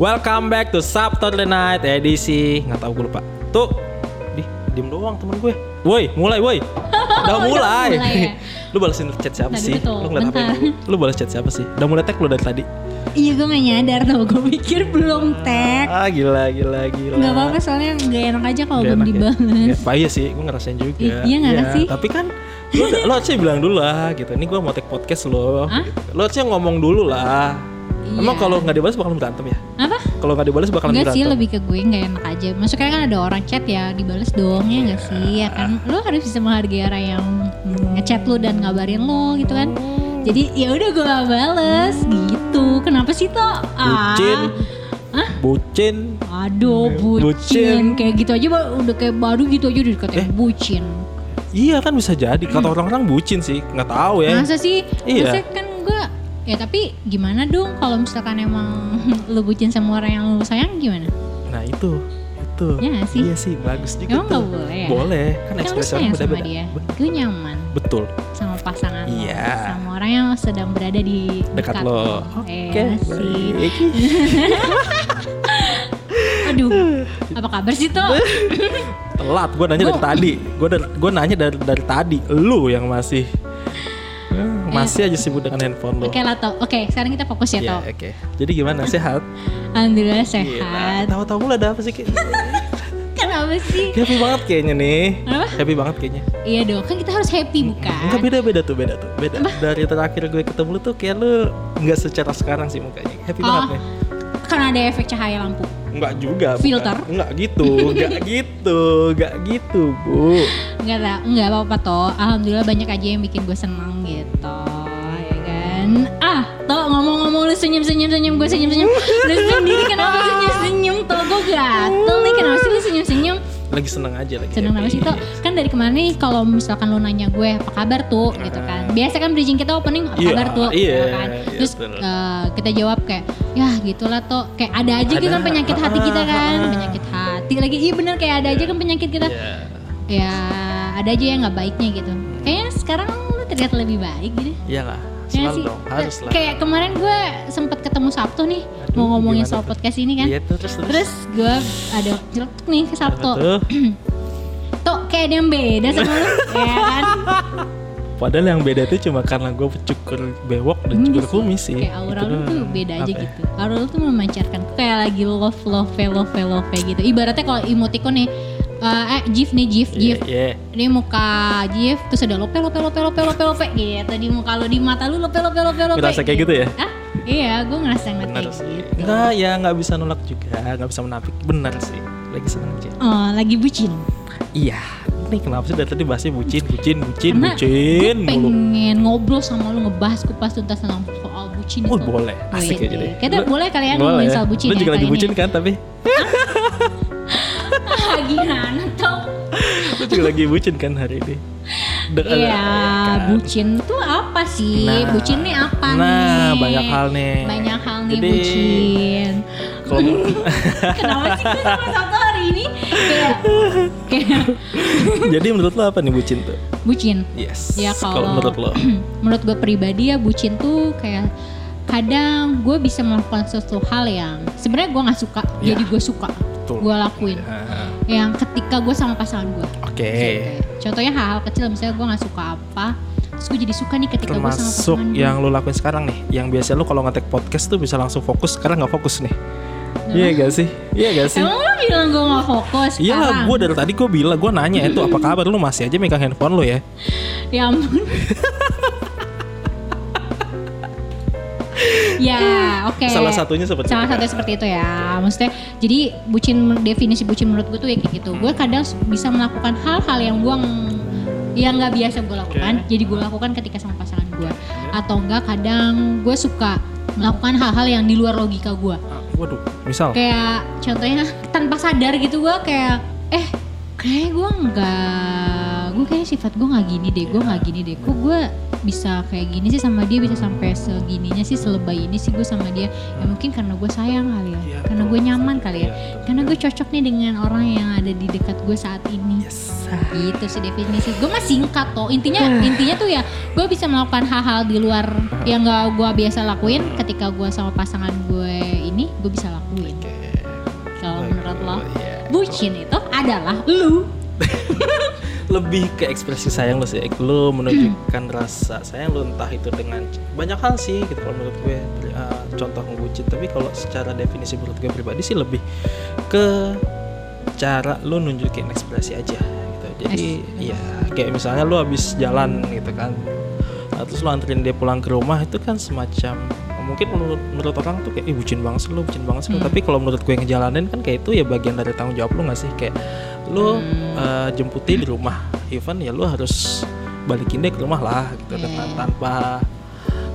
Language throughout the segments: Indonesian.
Welcome back to Saturday Night edisi nggak tahu gue lupa. Tuh, di diem doang temen gue. Woi, mulai woi. Udah mulai. mulai ya? lu balesin chat siapa Tadi sih? betul, Lu ngeliat apa? Lu balas chat siapa sih? Udah mulai tag lu dari tadi. Iya gue gak nyadar tau gue pikir belum tag Ah gila gila gila. Gak apa-apa soalnya gak enak aja kalau belum enak ya? Pak iya sih, gue ngerasain juga. I- iya nggak sih? Tapi kan lo, lo harusnya bilang dulu lah gitu. Ini gue mau take podcast lo. Hah? Lo harusnya ngomong dulu lah. Emang Iya. kalau nggak dibalas bakal berantem ya? Apa? Kalau nggak dibalas bakal Enggak berantem. sih lebih ke gue gak enak aja Maksudnya kan ada orang chat ya dibales dong ya gak sih Ya kan Lo harus bisa menghargai orang yang ngechat lo dan ngabarin lo gitu kan Jadi ya udah gue gak bales gitu Kenapa sih toh? Bucin. Hah? Bucin. Aduh bucin. Bucin. Kayak gitu aja udah kayak baru gitu aja udah dikatain Eh. bucin Iya kan bisa jadi. Kata orang-orang bucin sih. Nggak tahu ya. Masa sih? Iya. Maksudnya kan gue Ya tapi gimana dong kalau misalkan emang lu bucin sama orang yang lu sayang gimana? Nah itu. Itu. Iya nggak sih? Iya sih. Bagus juga Emang tuh. gak boleh ya? Boleh. Kan lu ekspresi orang sama beda-beda. dia. Gue nyaman Betul. sama pasangan lo Iya. Sama orang yang sedang berada di Dekat dekat, lo. lo Oke. Iya sih baik. Aduh Apa kabar sih tuh? Telat. Gue nanya dari tadi. Gue gue nanya dari dari tadi. Lu yang masih eh, masih aja sibuk dengan handphone lo. Oke lah toh Oke sekarang kita fokus ya Iya, toh oke. Jadi gimana? Sehat? Alhamdulillah sehat Tahu-tahu mulai ada apa sih? Kenapa sih? Happy banget kayaknya nih. Apa? Happy banget kayaknya. Iya dong kan kita harus happy bukan? Enggak beda-beda tuh, beda tuh. Beda. Dari terakhir gue ketemu lu tuh kayak lu enggak secara sekarang sih mukanya. Happy Oh. banget nih. Kan ada efek cahaya lampu Enggak juga. bukan. Filter? Enggak gitu, enggak gitu, enggak gitu, Bu. Enggak lah, enggak apa-apa toh. Alhamdulillah banyak aja yang bikin gue senang gitu. Ya? Ah, toh ngomong-ngomong lu senyum-senyum senyum gue senyum-senyum. Lu sendiri kenapa senyum-senyum toh? Gue gatel nih kenapa sih lu senyum-senyum? Lagi seneng aja lagi. Seneng apa sih toh? Kan dari kemarin nih kalau misalkan lu nanya gue apa kabar tuh gitu kan. Biasa kan bridging kita opening apa Iya, kabar tuh iya, gitu kan. iya, Terus eh, kita jawab kayak ya gitulah toh. Kayak ada aja gitu Ada, kan penyakit hati kita kan. ah, ah. Penyakit hati lagi. Iya bener kayak ada aja kan penyakit kita Iya. ya ada aja yang nggak baiknya gitu kayaknya sekarang lu terlihat lebih baik gitu Iyalah, Ya selalu sih? dong, harus lah. kayak kemarin gue sempet ketemu Sabtu nih Aduh, mau ngomongin soal tuh? podcast ini kan Iya tuh, terus terus. terus gue ada celetuk nih ke Sabtu Tuh. kayak ada yang beda sama lu ya kan Padahal yang beda itu cuma karena gue cukur bewok dan cukur kumis sih. kayak aura Gitu lu tuh beda aja Apa ya? gitu aura lu tuh memancarkan kayak lagi love love love love gitu ibaratnya kalau emoticon nih eh, eh gif nih gif Iya, gif iya. Ini muka Jif terus ada lope lope lope lope lope lope gitu di muka lo di mata lu lope lope lope lope. Ngerasa kayak gitu ya? Ah, iya, gue ngerasa Benar kayak sih. gitu. Enggak, ya nggak bisa nolak juga, nggak bisa menapik. Benar sih. Lagi seneng aja. Oh, lagi bucin. Iya. Ini kenapa sih dari tadi bahasnya bucin, bucin, bucin, Karena bucin gue mulu. pengen ngobrol sama lu ngebahas kupas tuntas tentang soal bucin Oh itu. boleh, asik aja deh. Kita boleh kali ya ngomongin soal bucin Lu ya juga lagi bucin ini. kan tapi? Gimana tuh? Lu juga lagi bucin kan hari ini? Iya, kan? bucin tuh apa sih? Nah, bucin nih apa nah, nih? banyak hal nih. Banyak hal nih Jadi, bucin. Kalau Kenapa sih gue sama Sabtu hari ini kayak kayak jadi menurut lo apa nih bucin tuh? bucin? Yes. Ya kalau menurut lo. menurut gue pribadi ya bucin tuh kayak kadang gue bisa melakukan sesuatu hal yang sebenarnya gue nggak suka Ya. jadi gue suka Betul. gue lakuin Ah, yang ketika gue sama pasangan gue Oke. contohnya hal-hal kecil misalnya gue nggak suka apa terus gue jadi suka nih ketika gue sama pasangan gue yang lo lakuin sekarang nih, yang biasa lo kalau ngetek podcast tuh bisa langsung fokus, sekarang nggak fokus nih. Iya gak sih? Iya gak sih? emang lo bilang gue nggak fokus Iya lah, gue dari tadi gue bilang, gue nanya itu apa kabar lu masih aja megang handphone lo ya? ya ampun ya oke. Salah satunya seperti salah itu. satu seperti itu ya. Maksudnya jadi bucin definisi bucin menurut gue tuh ya kayak gitu. Gue kadang bisa melakukan hal-hal yang gue ng- yang nggak biasa gue lakukan jadi gue lakukan ketika sama pasangan gue atau enggak kadang gue suka melakukan hal-hal yang di luar logika gue Ah, Waduh, misal? kayak contohnya tanpa sadar gitu gue kayak eh kayak gue nggak gue kayak sifat gue nggak gini deh gue nggak gini deh. Kok gue bisa kayak gini sih sama dia bisa sampai segininya sih selebay ini sih gue sama dia? Ya mungkin karena gue sayang kali ya Iya, karena gue nyaman kali ya. Iya, karena gue cocok nih dengan orang yang ada di dekat gue saat ini. Yes. gitu sih definisi. Gue mah singkat toh. Intinya intinya tuh ya gue bisa melakukan hal-hal di luar yang gak gue biasa lakuin. Ketika gue sama pasangan gue ini gue bisa lakuin. Kalau menurut lo? iya. bucin itu adalah lu lebih ke ekspresi sayang lu sih. Lu menunjukkan rasa sayang lu entah itu dengan banyak hal sih gitu kalau menurut gue. Uh, contoh ngebucin tapi kalau secara definisi menurut gue pribadi sih lebih ke cara lu nunjukin ekspresi aja gitu. Jadi ya kayak misalnya lu habis jalan gitu kan. Nah, terus lu anterin dia pulang ke rumah itu kan semacam mungkin menurut menurut orang tuh kayak ih bucin banget sih lu bucin banget sih lu." Hmm. tapi kalau menurut gue ngejalanin kan kayak itu ya bagian dari tanggung jawab lu gak sih kayak lu Hmm. uh, jemputin di rumah even ya lu harus balikin dia ke rumah lah gitu Iya. dengan tanpa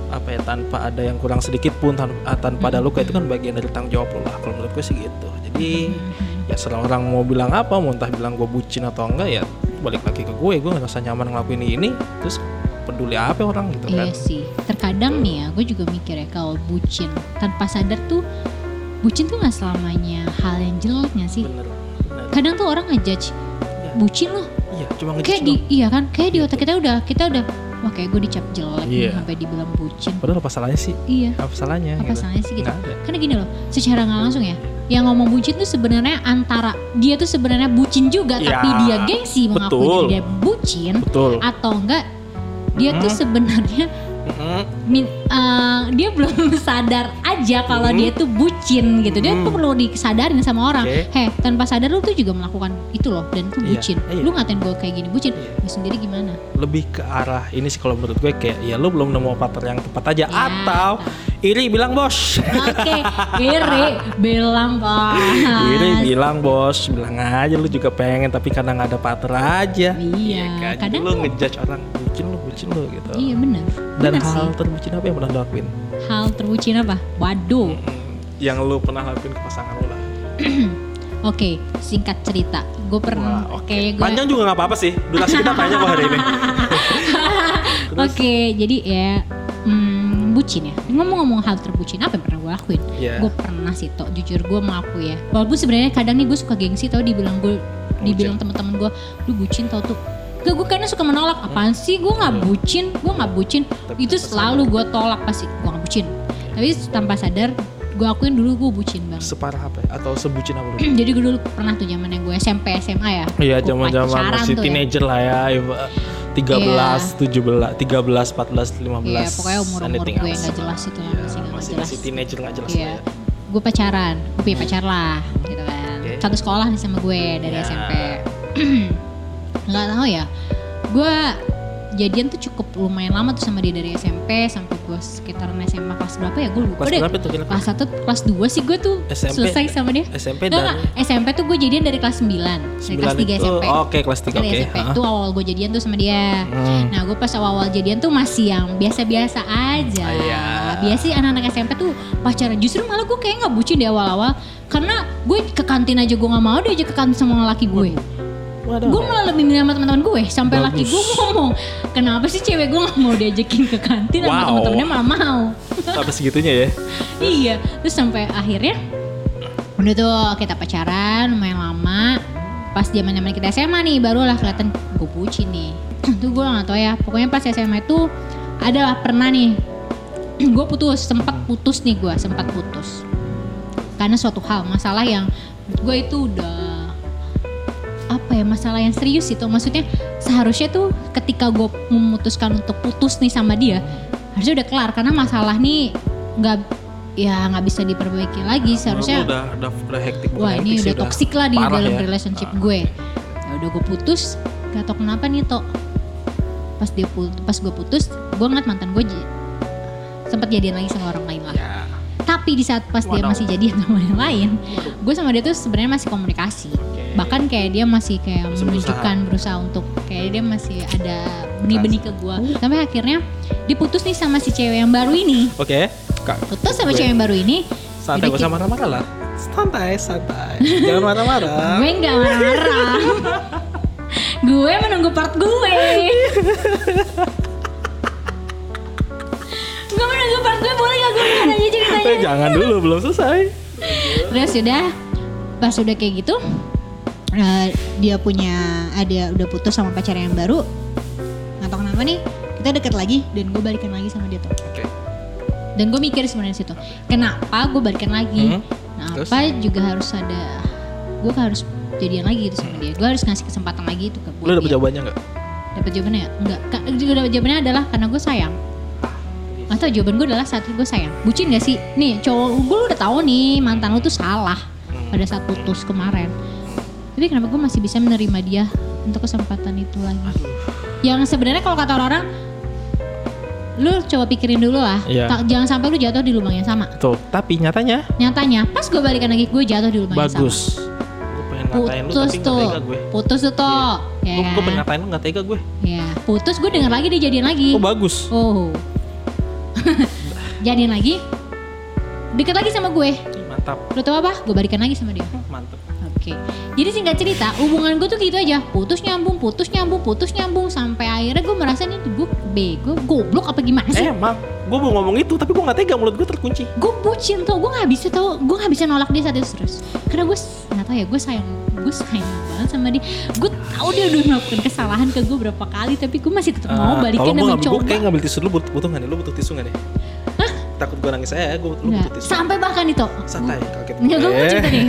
apa ya tanpa ada yang kurang sedikit pun tan- ah, tanpa ada luka itu kan bagian dari tanggung jawab lu lah kalau menurut gue sih gitu jadi Hmm. ya serah orang mau bilang apa mau entah bilang gue bucin atau enggak ya balik lagi ke gue gue ngerasa nyaman ngelakuin ini terus peduli apa orang gitu kan Iya sih. Terkadang nih ya, gue juga mikir ya kalau bucin tanpa sadar tuh bucin tuh nggak selamanya hal yang jelek nggak sih? bener bener Kadang tuh orang ngejudge Iya. bucin loh. iya cuma Kayak ngejudge di doang. iya kan, kayak di otak kita udah kita udah wah kayak gue dicap jelek nih Iya. sampai dibilang bucin. padahal apa salahnya sih Iya. apa salahnya Apa salahnya sih gitu? Karena gini loh, secara nggak langsung ya, yang ngomong bucin tuh sebenarnya antara dia tuh sebenarnya bucin juga, Ya, tapi dia gengsi mengakui betul. dia bucin, betul atau enggak dia tuh Mhm. sebenarnya Mm-mm. min- eh, dia belum sadar aja kalau Mhm. dia tuh bucin gitu. Dia Mhm. perlu disadarin sama orang. Oke. Heh, tanpa sadar lu tuh juga melakukan itu loh dan itu Iya, bucin. iya. Lu ngatain gue kayak gini bucin. Iya. Lu sendiri gimana? lebih ke arah ini sih kalau menurut gue kayak ya lu belum nemu partner yang tepat aja Ya. atau iri bilang bos Oke, iri bilang bos. iri bilang bos bilang aja lu juga pengen tapi karena nggak ada partner aja Iya, kan Jadi kadang lu tuh- ngejudge orang bucin lu bucin lu gitu Iya benar. dan Benar hal sih. terbucin apa yang pernah lu lakuin Hal terbucin apa? Waduh. Mm-mm. yang lu pernah lakuin ke pasangan lu lah Oke, singkat cerita. Gue pernah Wah, kayak gue panjang juga nggak apa-apa sih durasi kita panjang kok hari ini? Oke, jadi ya hmm, bucin ya. Ngomong-ngomong hal terbucin apa yang pernah gue lakuin? Iya. Gue pernah sih, toh jujur gue mengakui ya. Walaupun sebenarnya kadang nih gue suka gengsi tau dibilang gue, dibilang teman-teman gue, lu bucin tau tuh. Gak gue karena suka menolak. Apaan sih? Gue nggak bucin. Gue nggak bucin. Tapi itu selalu gue tolak pasti. Gue nggak bucin. Tapi tanpa sadar gue akuin dulu gue bucin banget. Separah apa ya? atau sebucin apa dulu? Jadi gue dulu pernah tuh zaman yang gue SMP SMA ya? Iya zaman zaman masih ya. teenager lah ya, Iba- 13, 17, 13, 14, 15. Iya, pokoknya umur-umur gue yang gak jelas itu Iya, masih masih, jelas. masih teenager nggak jelas Iya. lah ya. gue pacaran gue punya pacar lah gitu kan. Oke. satu sekolah nih sama gue dari Ya. SMP nggak tahu ya. Gue jadian tuh cukup lumayan lama tuh sama dia dari SMP sampai gue sekitaran SMA kelas berapa ya? Gue lupa Kelas deh. berapa tuh kelas 1 kelas 2 sih gue tuh SMP selesai sama dia. SMP dan. SMP tuh gue jadian dari kelas 9 dari kelas 3 itu, SMP oh, Oke, kelas 3 dari oke. SMP tuh awal gue jadian tuh sama dia. Hmm. Nah gue pas awal-awal jadian tuh masih yang biasa-biasa aja. Ah, iya. Biasa sih anak-anak SMP tuh pacaran. Justru malah gue kayak gak bucin di awal-awal. Karena gue ke kantin aja gue gak mau diajak ke kantin sama laki gue. Waduh. Gue malah lebih milih sama teman-teman gue. Sampai laki gue ngomong Kenapa sih cewek gue gak mau diajakin ke kantin sama Wow. teman-temannya? Malah mau. Sampai segitunya ya. Iya. Terus sampai akhirnya Udah tuh kita pacaran lumayan lama. Pas zaman zaman kita SMA nih barulah kelihatan gue bucin nih. Tuh gue gak tau ya. Pokoknya pas SMA itu Adalah pernah nih Gue putus Sempat putus nih gue Sempat putus. Karena suatu hal Masalah yang Gue itu udah apa ya masalah yang serius itu maksudnya seharusnya tuh ketika gue memutuskan untuk putus nih sama dia harusnya udah kelar karena masalah nih nggak ya nggak bisa diperbaiki lagi seharusnya udah udah, udah hektik wah ini udah toksik lah di dalam ya. relationship Ah. gue ya udah gue putus gak tau kenapa nih tok pas dia pas gue putus gue ngeliat mantan gue sempat jadian lagi sama orang lain. Tapi di saat pas dia masih jadian sama orang lain gue sama dia tuh sebenarnya masih komunikasi. Bahkan kayak dia masih kayak Masih menunjukkan berusaha untuk kayak dia masih ada benih-benih ke gue sampai akhirnya dia putus nih sama si cewek yang baru ini. Oke. Kak, putus sama Gue- cewek yang baru ini. Santai gak usah marah-marah lah. Santai, santai. Jangan marah-marah. gue nggak marah. Gue menunggu part gue gue menunggu part gue boleh gak gue dengar aja Eh, ceritanya jangan dulu, belum selesai. terus udah pas udah kayak gitu eh, dia punya ada udah putus sama pacar yang baru nggak tahu kenapa nih kita deket lagi dan gue balikan lagi sama dia tuh Oke. dan gue mikir sebenarnya situ kenapa gue balikan lagi Hmm. nah Terus? apa juga harus ada gue harus jadian lagi gitu sama dia gue harus ngasih kesempatan lagi itu ke Lu dapet dia jawabannya nggak? dapat jawabannya ya? enggak Ka- juga dapat jawabannya adalah karena gue sayang atau jawaban gue adalah saat itu gue sayang. Bucin gak sih? Nih cowok gue udah tahu nih mantan lu tuh salah Hmm. pada saat putus kemarin. Tapi kenapa gue masih bisa menerima dia untuk kesempatan itu lagi? Yang sebenarnya kalau kata orang lu coba pikirin dulu lah. Iya. Tak- jangan sampai lu jatuh di lubang yang sama. Tuh, tapi nyatanya? Nyatanya pas gue balikan lagi gue jatuh di lubang yang sama. Bagus. Pengen lu putus nggak tuh. gue. putus tuh toh ya Gue gue pengen kan? ngatain lu nggak tega gue. ya putus gue denger lagi dia jadian lagi. Oh bagus. oh jadian lagi. Deket lagi sama gue. Mantap. lu tau apa? Gue balikan lagi sama dia. Mantap. Oke, jadi singkat cerita, hubungan gue tuh gitu aja, putus nyambung, putus nyambung, putus nyambung, sampai akhirnya gue merasa nih gue bego, goblok apa gimana sih? Eh, emang gue mau ngomong itu tapi gue nggak tega. Mulut gue terkunci. Gue bucin tuh, gue nggak bisa tau, gue nggak bisa nolak dia saat itu. Terus, karena gue nggak tahu ya, gue sayang, gue sayang banget sama dia. Gue tahu dia udah melakukan kesalahan ke gue berapa kali, tapi gue masih tetap mau Ah, balikin tolong dan ngambil, gue mencoba. kayak ngambil tisu dulu butuh, butuh nggak nih? Lu butuh tisu nggak nih? Takut gue nangis aja, gue lu Nggak, butuh tisu. sampai bahkan itu, Santai, kaget. Enggak, gue mau Eh. cerita nih.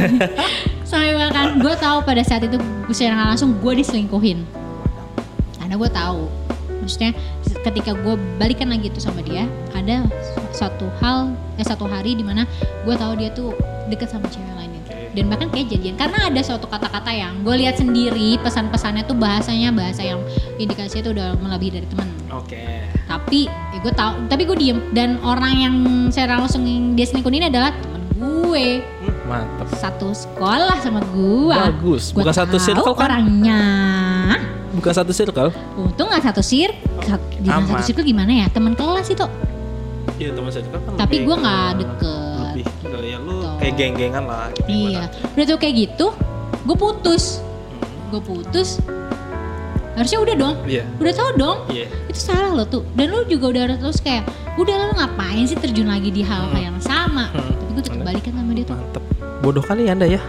Sampai bahkan gue tahu pada saat itu gue secara nggak langsung gue diselingkuhin. Karena gue tahu. Maksudnya ketika gue balikan lagi itu sama dia, ada satu hal, eh satu hari di mana gue tahu dia tuh deket sama cewek lainnya. Dan bahkan kayak jadian. Karena ada suatu kata-kata yang gue lihat sendiri pesan-pesannya tuh bahasanya bahasa yang indikasinya tuh udah melebihi dari teman Oke. tapi ya gue tahu tapi gue diem dan orang yang secara langsung yang dia selingkuhin ini adalah temen gue mantap. satu sekolah sama gue Bagus. Gua Bukan satu circle kan? orangnya Bukan satu circle. untung nggak satu sir di Aman. satu circle gimana ya teman kelas itu Iya teman circle kan. Tapi ke- nggak deket. Lebih ya lu. Kayak geng-gengan lah. Gitu, iya gimana. udah tuh kayak gitu gue putus Hmm, gue putus harusnya udah dong Iya. udah tahu dong Iya. itu salah lo tuh dan lu juga udah harus terus kayak udah lo ngapain sih terjun lagi di hal Hmm. yang sama Hmm. tapi gue tetap balikan sama dia tuh Mantap. Bodoh kali anda ya.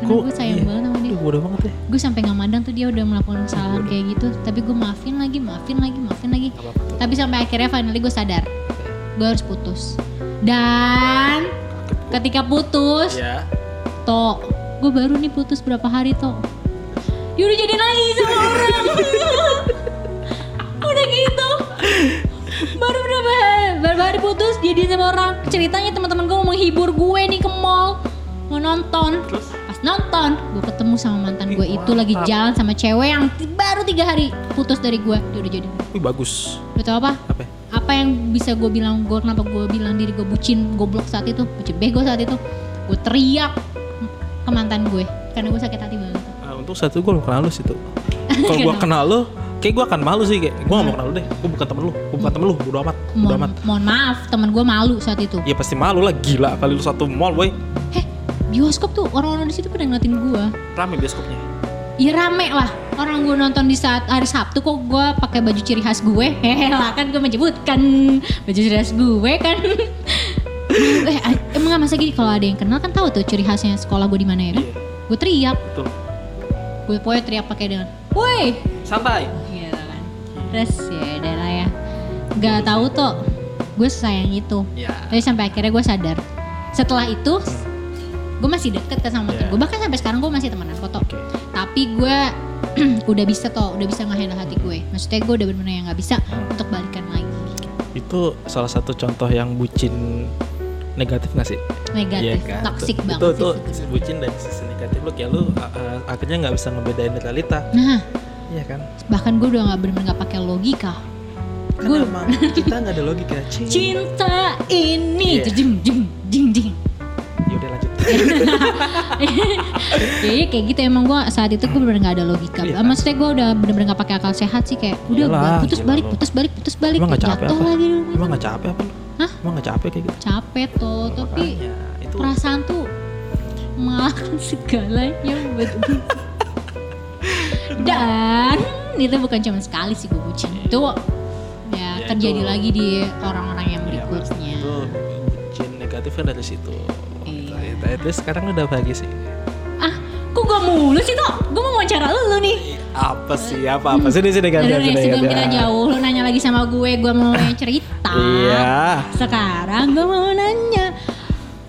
karena gue sayang iya. banget sama dia Aduh, bodoh banget ya. gue sampai nggak mandang tuh dia udah melakukan kesalahan kayak gitu tapi gue maafin lagi maafin lagi maafin lagi Gak apa-apa tuh. tapi sampai akhirnya finally gue sadar gue harus putus dan ketika putus? Ya. toh gue baru nih putus berapa hari toh dia udah jadi lagi sama orang. Udah gitu. Baru berapa berapa hari putus jadi sama orang? Ceritanya teman-teman gue mau menghibur gue nih ke mall. Mau nonton. Terus? pas nonton gue ketemu sama mantan gue Ih, itu lagi jalan sama cewek yang baru tiga hari putus dari gue dia udah jadi. Wih bagus. Lo tau apa? Apa? Apa yang bisa gue bilang gue kenapa gue bilang diri gue bucin goblok saat itu bucin bego saat itu gue teriak ke mantan gue karena gue sakit hati banget Ah, untuk satu gue belum kenal lu sih tuh. Kalau gue kenal lu, kayak gue akan malu sih kayak gue gak mau kenal lu deh. Gue bukan temen lu, gue bukan temen lu, bodo amat, bodo mohon, amat. mohon maaf teman gue malu saat itu Ya pasti malu lah, gila kali lu satu mall boy. heh bioskop tuh orang-orang di situ pada ngeliatin gue Rame bioskopnya. ya rame lah orang gue nonton di saat hari Sabtu kok gue pakai baju ciri khas gue lah kan gue menyebutkan baju ciri khas gue kan eh emang gak masa gini kalau ada yang kenal kan tahu tuh ciri khasnya sekolah gue di mana ya kan Iya, gue teriak betul. gue pokoknya teriak pakai dengan woi Santai. gitu kan terus ya udah lah ya nggak tahu tuh gue sayang itu Ya. tapi sampai akhirnya gue sadar setelah itu gue masih deket kan sama Yeah. gue bahkan sampai sekarang gue masih temenan Tok. Oke. tapi gue udah bisa toh udah bisa ngehandle hati gue maksudnya gue udah bener-bener yang nggak bisa untuk balikan lagi Itu salah satu contoh yang bucin negatif gak sih? negatif Iya kan? toxic Itu- banget itu, sih itu bucin dari sisi negatif lu kayak lu uh, akhirnya nggak bisa ngebedain realita. nah Iya kan? bahkan gue udah nggak bener-bener nggak pakai logika Kan emang kita nggak ada logika. Cing. cinta ini Iya. jeng jeng jeng jeng Ya ya iya, kayak gitu emang gue saat itu gue bener-bener gak ada logika Iya. maksudnya gue udah bener-bener gak pakai akal sehat sih kayak udah Iyalah, putus gila balik putus balik putus balik Emang gak capek jatuh apa? lagi Emang nggak capek apa? Hah? Emang nggak capek kayak gitu? capek tuh tapi Makanya, itu perasaan tuh mengalahkan segalanya betul dan itu bukan cuma sekali sih gue bucin itu ya, Ya, terjadi itu. lagi di orang-orang yang Iya, berikutnya Itu bucin negatif kan dari situ. Iya. Itu, itu sekarang udah bahagia sih. ah kok gue mulu sih tuh gue mau wawancara lu nih Apa sih? Apa apa? Sini sini gantian Aduh sini sebelum kita jauh lu nanya lagi sama gue gue mau cerita. Iya. Sekarang gue mau nanya.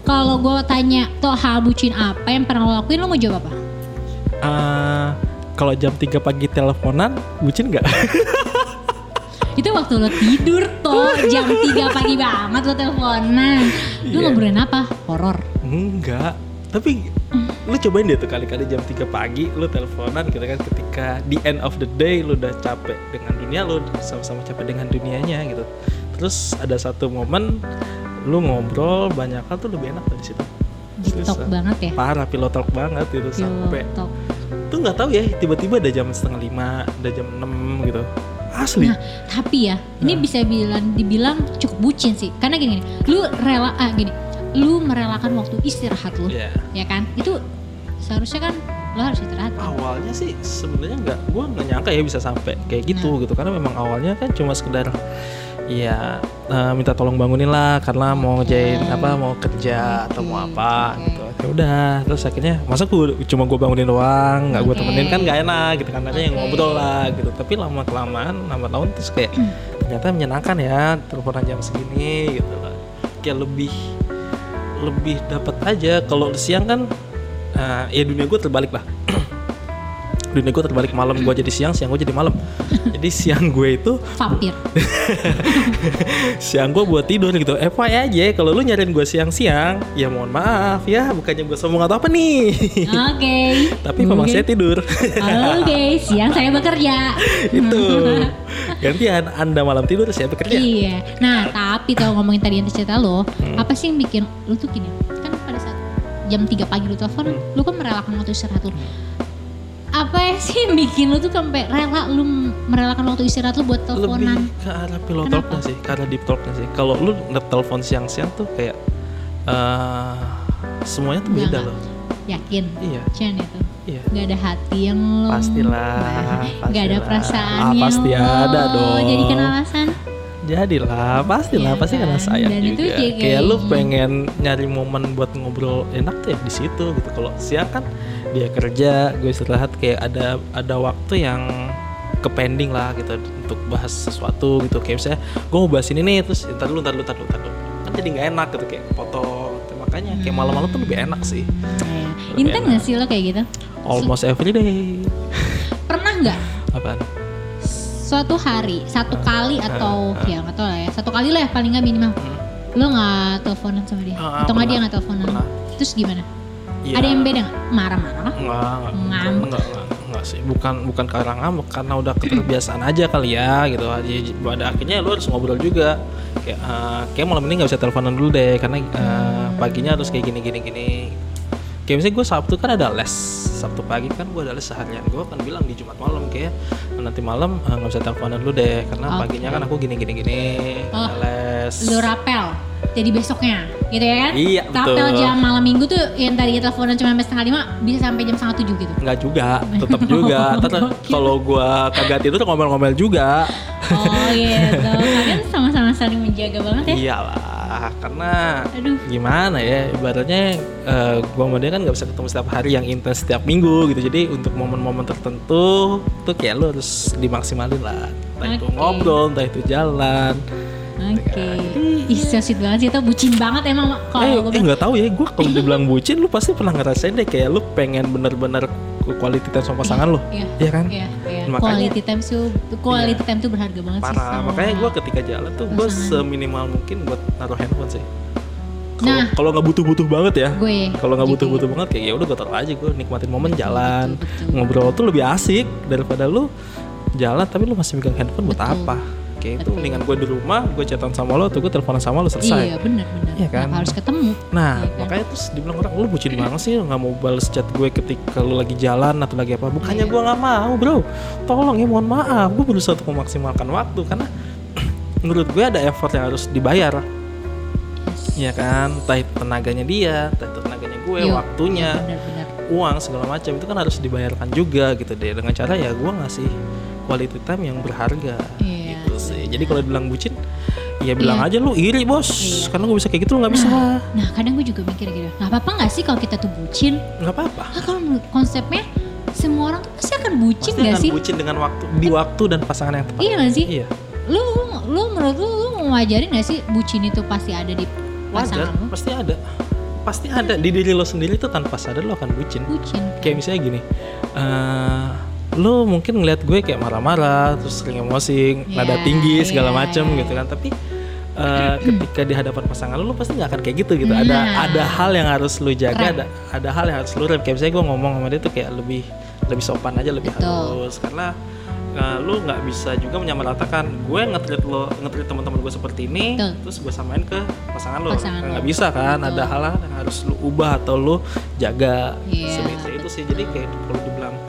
Kalau gue tanya tuh hal bucin apa yang pernah lo lakuin lo mau jawab apa? Eh, kalau jam 3 pagi teleponan, bucin nggak? Itu waktu lo tidur tuh jam 3 pagi banget lo teleponan. Lo Iya. ngobrolin apa? Horor. Enggak. Tapi lu cobain deh tuh kali-kali jam 3 pagi lu teleponan gitu kan ketika di end of the day lu udah capek dengan dunia lu sama-sama capek dengan dunianya gitu. Terus ada satu momen lu ngobrol banyak hal tuh lebih enak dari situ. Seriusan. banget ya. Parah pillow talk banget gitu sampai talk. tuh nggak tahu ya tiba-tiba ada jam setengah lima, ada jam 6 gitu. Asli. Nah, tapi ya, ini Nah. bisa bilang dibilang cukup bucin sih. Karena gini, gini lu rela ah gini, lu merelakan waktu istirahat lu, Iya. ya kan? Itu seharusnya kan lo harus istirahat. kan? awalnya sih sebenarnya nggak gue nggak nyangka ya bisa sampai kayak gitu gitu karena memang awalnya kan cuma sekedar ya eh, minta tolong bangunin lah karena mau ngerjain apa mau kerja atau mau apa oke. gitu ya udah terus akhirnya masa gue cuma gue bangunin doang nggak gue Oke. temenin kan nggak enak gitu kan ada yang ngobrol lah gitu tapi lama kelamaan lama tahun terus kayak ternyata menyenangkan ya teleponan jam segini gitu lah kayak lebih lebih dapat aja. Kalau siang kan eh, ya dunia gue terbalik lah dunia gue terbalik malam gue jadi siang siang gue jadi malam jadi siang gue itu Vampir. siang gue buat tidur gitu FYI aja kalau lu nyariin gue siang-siang ya mohon maaf ya bukannya gue sombong atau apa nih Oke. tapi memang Oke. saya tidur Oke, siang saya bekerja. itu gantian anda malam tidur saya bekerja Iya. Nah, tapi kalau ngomongin tadi yang cerita lo, Hmm. apa sih yang bikin lu tuh gini? Kan pada saat jam 3 pagi lu telepon, Hmm. lu kan merelakan waktu istirahat lu. Apa ya sih yang bikin lu tuh sampai rela lu merelakan waktu istirahat lu buat lebih teleponan? ke arah pillow talknya sih ke arah deep talknya sih kalau lu telepon siang-siang tuh kayak eh semuanya tuh beda loh Yakin? iya Cian itu. iya Gak ada hati yang lo Pastilah, Gak ada pastilah. perasaan Ah, yang pasti lo ada dong. Jadikan alasan jadilah pastilah Iya pasti karena kan? sayang Dan itu juga juga kayak lu pengen nyari momen buat ngobrol enak tuh ya di situ gitu kalau siang kan dia kerja gue istirahat kayak ada ada waktu yang ke pending lah gitu untuk bahas sesuatu gitu kayak misalnya gue mau bahas ini nih terus ntar dulu ntar dulu ntar dulu ntar dulu kan jadi nggak enak gitu kayak foto makanya kayak malam-malam tuh lebih enak sih Iya. Lebih Inten enak. gak sih lo kayak gitu? almost every day nggak suatu hari satu kali atau ah. ya nggak tahu lah ya satu kali lah ya paling nggak minimal Hmm. lo nggak teleponan sama dia Ah, atau nggak dia nggak teleponan Pernah. terus gimana Iya. ada yang beda nggak marah-marah Enggak, enggak, Ngambek. enggak, enggak, enggak sih. Bukan bukan karena ngambek, karena udah keterbiasaan aja kali ya gitu. Jadi pada akhirnya lu harus ngobrol juga. Kayak eh, kayak malam ini nggak bisa teleponan dulu deh karena eh, paginya harus kayak gini gini gini. Kayak misalnya gue Sabtu kan ada les Sabtu pagi kan gue ada les seharian gue kan bilang di Jumat malam kayak nanti malam eh, nggak bisa teleponan dulu deh karena Oke. paginya kan aku gini gini gini Oh, les lo rapel jadi besoknya gitu ya kan Iya, rapel betul. jam malam minggu tuh yang tadinya teleponan cuma sampai setengah lima bisa sampai jam setengah tujuh gitu Enggak juga, tetap juga. Tetap kalau gua kagak tidur ngomel-ngomel juga. oh gitu kalian sama-sama saling menjaga banget ya Iyalah, karena aduh. gimana ya ibaratnya eh, gua sama dia kan nggak bisa ketemu setiap hari yang intens setiap minggu gitu. Jadi untuk momen-momen tertentu tuh kayak lu harus dimaksimalin lah. Entah itu Oke. ngobrol entah itu jalan. Oke. Ih so sweet banget sih itu bucin banget emang eh kalau eh gue nggak tahu ya gua kalau dibilang bucin lu pasti pernah ngerasain deh kayak lu pengen bener-bener quality time sama pasangan lu. Iya. Iya kan? Iya, iya. Makanya- quality time tuh quality Iya. time tuh berharga banget sih. parah sama- makanya gua ketika jalan tuh pasangan. seminimal mungkin buat naruh handphone sih Kalau- Nah. kalau nggak butuh-butuh banget ya gue kalau nggak butuh-butuh banget kayak ya udah gue taruh aja gue nikmatin momen Betul, jalan betul, betul. ngobrol tuh lebih asik daripada lu jalan tapi lu masih megang handphone buat Betul. apa kayak itu Betul. mendingan gue di rumah gue chatan sama lo tuh gue teleponan sama lo selesai Iya benar benar. Iya kan? Harus ketemu. nah Iya kan? makanya terus dibilang orang lu bucin banget sih nggak mau balas chat gue ketika lu lagi jalan atau lagi apa bukannya Iya. gue nggak mau bro tolong ya mohon maaf gue berusaha untuk memaksimalkan waktu karena menurut gue ada effort yang harus dibayar Yes. Iya kan, entah itu tenaganya dia, entah itu tenaganya gue, Iya, waktunya, iya, benar-benar. uang segala macam itu kan harus dibayarkan juga gitu deh dengan cara ya gue ngasih quality time yang berharga Iya, sih. Jadi kalau bilang bucin, ya bilang Iya. aja lu iri bos, Iya. karena gue bisa kayak gitu lu nggak bisa, Nah kadang gue juga mikir gitu. Nggak apa-apa nggak sih kalau kita tuh bucin? nggak apa-apa. Nah, kalau konsepnya semua orang tuh pasti akan bucin Pasti nggak akan sih? bucin dengan waktu di waktu dan pasangan yang tepat. Iya nggak sih? Iya. Lu lu menurut lu lu mau mewajarin gak sih bucin itu pasti ada di wajar pasangan lo? pasti ada pasti ada di diri lo sendiri tuh tanpa sadar lo akan bucin Bucin. kayak misalnya gini eh lo mungkin ngeliat gue kayak marah-marah terus sering emosi nada Iya, tinggi segala iya, macem iya. gitu kan tapi eh, ketika di hadapan pasangan lo lo pasti nggak akan kayak gitu gitu ada Nah. ada hal yang harus lo jaga ada ada hal yang harus lo rem kayak misalnya gue ngomong sama dia tuh kayak lebih lebih sopan aja lebih Betul. halus karena eh, lo nggak bisa juga menyamaratakan gue ngetrit lo ngetrit teman-teman gue seperti ini Betul. terus gue samain ke pasangan lo nggak bisa kan Betul. ada hal yang harus lo ubah atau lo jaga Iya. Sebenarnya itu sih jadi kayak kalau dibilang uh,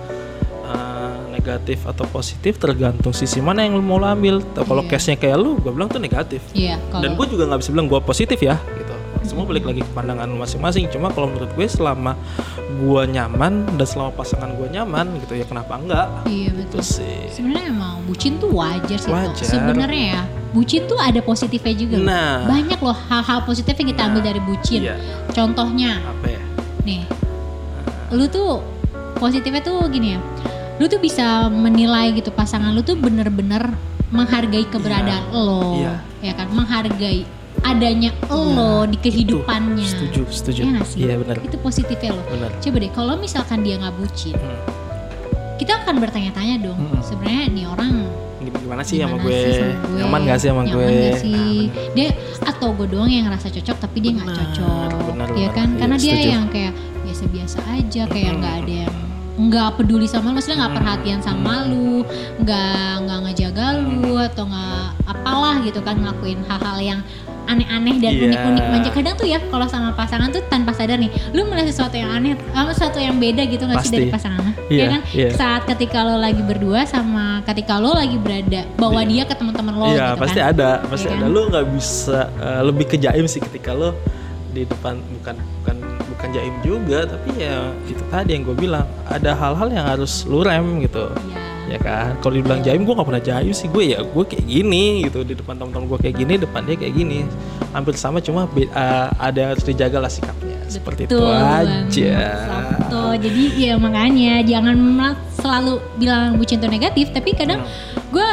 negatif atau positif tergantung sisi mana yang lu mau lo ambil. Atau Kalau Iya. case-nya kayak lu, gue bilang tuh negatif. Iya, kalau Dan gue juga nggak bisa bilang gue positif ya, gitu. Semua balik lagi ke pandangan lu masing-masing. Cuma kalau menurut gue selama gue nyaman dan selama pasangan gue nyaman gitu ya kenapa enggak? Iya Itu betul. sih. Sebenarnya emang bucin tuh wajar sih. Wajar. Sebenarnya ya, bucin tuh ada positifnya juga. loh. Nah. Banyak loh hal-hal positif yang kita ambil Nah, dari bucin. Iya. Contohnya, Apa ya? nih, lu tuh positifnya tuh gini ya. Lu tuh bisa menilai gitu pasangan lu tuh bener-bener menghargai keberadaan lo, Iya. ya kan? Menghargai adanya lo di kehidupannya. Itu, setuju, setuju. Iya sih? Iya benar. Itu positifnya lo. Benar. Coba deh, kalau misalkan dia nggak bucin, Hmm. kita akan bertanya-tanya dong. Mm-mm. Sebenarnya nih orang Gimana sih sama gimana gue? sih sama gue? Nyaman gak sih sama Nyaman gue? sih? Nah, dia atau gue doang yang ngerasa cocok tapi dia nggak cocok, benar, ya kan? Iya, Karena dia setuju. yang kayak biasa-biasa aja, kayak Mm-mm. nggak ada yang nggak peduli sama lu, maksudnya nggak Mm-mm. perhatian sama lu, nggak nggak ngejaga lu atau nggak apalah gitu kan ngelakuin hal-hal yang aneh-aneh dan Iya. unik-unik manja kadang tuh ya kalau sama pasangan tuh tanpa sadar nih lu melihat sesuatu yang aneh sama sesuatu yang beda gitu nggak sih dari pasangan Iya, ya kan iya. saat ketika lo lagi berdua sama ketika lo lagi berada bawa Iya. dia ke teman-teman lo Iya gitu pasti kan ada, pasti Iya ada. kan? Lu nggak bisa eh, lebih ke jaim sih ketika lu di depan bukan bukan bukan jaim juga, tapi ya itu tadi yang gue bilang ada hal-hal yang harus lu rem gitu, Iya. ya kan? Kalau dibilang jaim gue nggak pernah jaim sih gue ya gue kayak gini gitu di depan teman-teman gue kayak gini, depan dia kayak gini, hampir sama cuma eh, ada yang harus dijaga lah sikapnya seperti itu Betul aja. Sabto. Jadi ya makanya jangan selalu bilang bucin itu negatif, tapi kadang Hmm. gue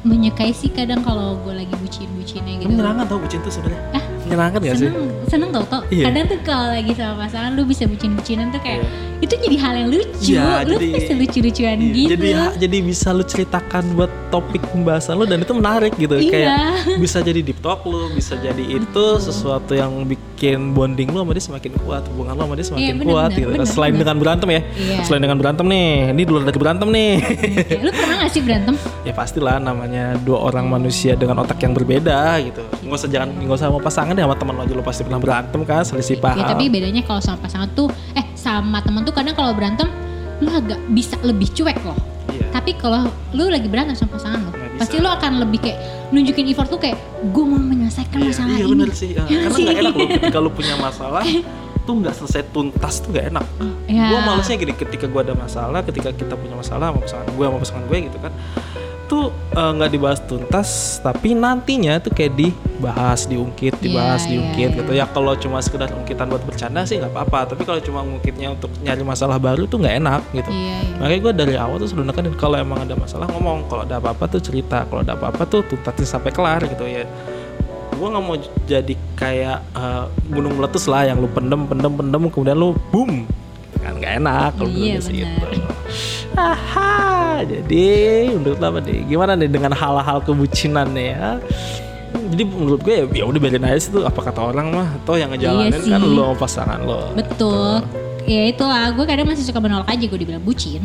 menyukai sih kadang kalau gue lagi bucin-bucinnya gitu. Menyenangkan tau bucin tuh sebenarnya. Ah, Menyenangkan gak sih? seneng seneng tau tau Iya. kadang tuh kalau lagi sama pasangan lu bisa bucin-bucinan tuh kayak itu jadi hal yang lucu Iya, lu jadi- bisa lucu-lucuan Iya, gitu Jadi jadi bisa lu ceritakan buat topik pembahasan lu dan itu menarik gitu. Iya. Kayak bisa jadi deep talk lu, bisa jadi itu sesuatu yang bikin bonding lu sama dia semakin kuat, hubungan lu sama dia semakin Iya, bener, kuat bener, gitu. bener, Selain bener. dengan berantem ya. Iya. Selain dengan berantem nih, ini dulu dari berantem nih. Oke, lu pernah gak sih berantem ya pastilah namanya dua orang manusia dengan otak yang berbeda gitu. Nggak usah jangan nggak usah sama pasangan ya sama teman lo aja lu pasti pernah berantem kan, selisih paham. ya tapi bedanya kalau sama pasangan tuh eh sama temen tuh kadang kalau berantem lu agak bisa lebih cuek loh Iya. tapi kalau lu lagi berantem sama pasangan lo Nggak bisa. pasti lu akan lebih kayak nunjukin effort tuh kayak gue mau menyelesaikan Iya, masalah iya ini bener sih. Ya karena sih? nggak enak loh ketika lu punya masalah tuh nggak selesai tuntas tuh nggak enak. Ya. Gue malesnya gini ketika gue ada masalah, ketika kita punya masalah sama pasangan gue sama pasangan gue gitu kan, tuh eh, nggak dibahas tuntas, tapi nantinya tuh kayak dibahas, diungkit, dibahas, Iya, diungkit iya, gitu. Ya kalau cuma sekedar ungkitan buat bercanda sih nggak apa-apa, tapi kalau cuma ngungkitnya untuk nyari masalah baru tuh nggak enak gitu. iya, iya. Makanya gue dari awal tuh selalu nekenin kalau emang ada masalah ngomong, kalau ada apa-apa tuh cerita, kalau ada apa-apa tuh tuntasin sampai kelar gitu ya. Gue nggak mau jadi kayak eh, gunung meletus lah yang lu pendem, pendem, pendem, kemudian lu boom, kan nggak enak kalau Iya, benar. gitu. Aha, jadi menurut apa nih? Gimana nih dengan hal-hal kebucinan nih ya? Jadi menurut gue ya, ya udah biarin aja sih tuh apa kata orang mah, atau yang ngejalanin Iya kan lo pasangan lo. betul ya itu lah gue kadang masih suka menolak aja gue dibilang bucin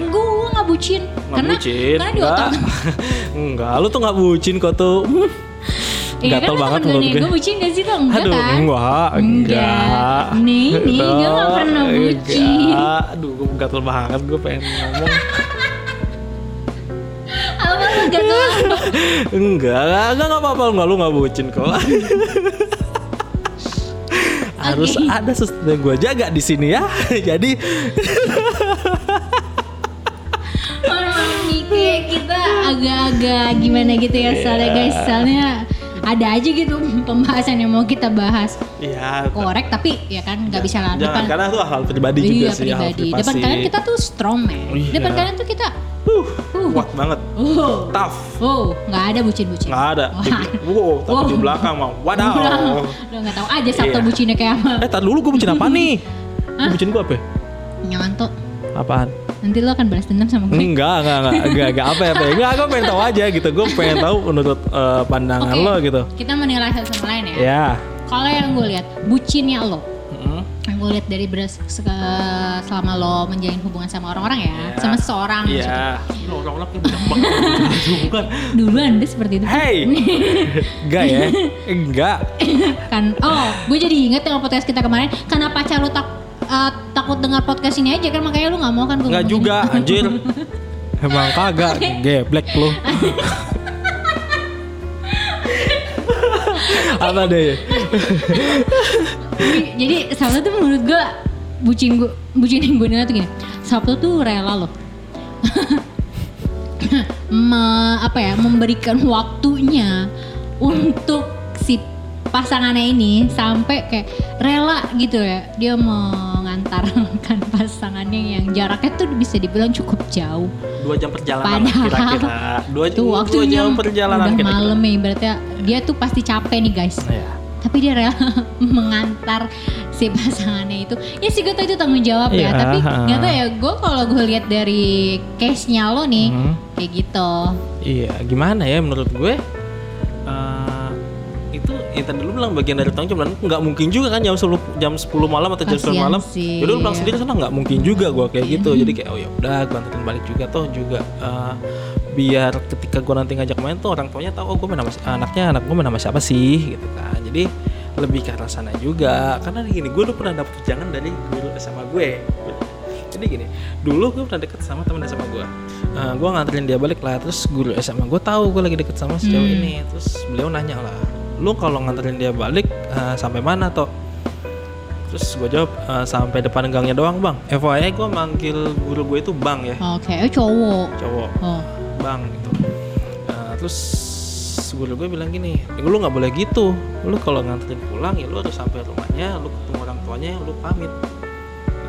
gue nggak bucin. Nggak karena bucin, karena di otak enggak. enggak, lu tuh nggak bucin kok tuh. Iya Gatel kan banget gue menurut gue. gue bucin gak sih lo? Enggak Aduh, kan? enggak, enggak. Nih, nih, gue gak pernah bucin. Enggak. Aduh, gue gatel banget, gue pengen ngomong. Apa lu gak tau? enggak, enggak, enggak, apa-apa, enggak, lu enggak bucin kok. Harus Oke. ada sesuatu yang gue jaga di sini ya. Jadi, Orang nih kayak kita agak-agak gimana gitu ya soalnya guys Soalnya ada aja gitu pembahasan yang mau kita bahas ya. Korek tapi ya kan gak bisa lah Jangan, depan karena itu hal pribadi juga Iya sih, hal pribadi Depan privasi. kalian kita tuh strong man Iya. Depan kalian tuh kita Huh. uh kuat banget Oh. tough Oh, nggak ada bucin-bucin. nggak ada wow tapi Wow. di belakang mah wadaw Udah nggak tahu aja Sabtu Iya. bucinnya kayak apa. eh tar dulu gue bucin apa nih Gua bucin gue apa ya? Apaan Nanti lo akan balas dendam sama gue. Enggak, enggak, enggak, enggak, enggak apa apa. Enggak, gue pengen tahu aja gitu. Gue pengen tahu menurut eh, pandangan Oke. lo gitu. Kita menilai satu sama lain ya. Ya. Kalau yang gue lihat, bucinnya lo. Mm. Yang gue lihat dari beras se- selama lo menjalin hubungan sama orang-orang ya, Iya. sama seseorang. Iya. Lo orang-orang bukan. Dulu anda seperti itu. Hey. Enggak ya? Enggak. kan oh gue jadi inget yang podcast kita kemarin karena pacar lu tak eh, takut dengar podcast ini aja kan makanya lu nggak mau kan gue ngomongin. juga, anjir. Emang kagak, geblek lo. apa deh? Jadi- jadi Sabtu tuh menurut gue bucin gue bucin yang gue tuh gini Sabtu tuh rela loh Me- apa ya memberikan waktunya untuk si pasangannya ini sampai kayak rela gitu ya dia mengantarkan pasangannya yang jaraknya tuh bisa dibilang cukup jauh Dua jam perjalanan Padahal kira-kira. Dua, tuh dua waktunya jam perjalanan udah kira-kira. malam ya berarti dia tuh pasti capek nih guys Ya. tapi dia rela mengantar si pasangannya itu ya sih gue tau itu tanggung jawab ya Iya, tapi ha. nggak tau ya gue kalau gue lihat dari case nya lo nih Hmm. kayak gitu Iya, gimana ya menurut gue? Yang tadi lu bilang bagian dari tanggung jawab nggak mungkin juga kan jam 10 jam 10 malam atau jam 10 Kasian malam. sih, Yaudah lu pulang sendiri sana nggak mungkin juga gue kayak gitu. Jadi kayak oh ya udah gue anterin balik juga toh juga eh, biar ketika gue nanti ngajak main tuh orang tuanya tahu oh gue main sama si- anaknya anak gue main sama siapa sih? Gitu kan. Jadi lebih ke arah sana juga. Karena gini gue dulu pernah dapet jangan dari guru SMA gue. Jadi gini dulu gue pernah deket sama temen SMA gue Eh, gue nganterin dia balik lah. Terus guru SMA gue tahu gue lagi deket sama cewek Hmm. ini. Terus beliau nanya lah lu kalau nganterin dia balik eh, sampai mana toh terus gue jawab "Eh, sampai depan gangnya doang bang. FYI gue manggil guru gue itu bang ya. Oke eh, cowok. Cowok. Oh. Bang gitu. Eh, terus guru gue bilang gini lu nggak boleh gitu. Lu kalau nganterin pulang ya lu harus sampai rumahnya lu ketemu orang tuanya lu pamit.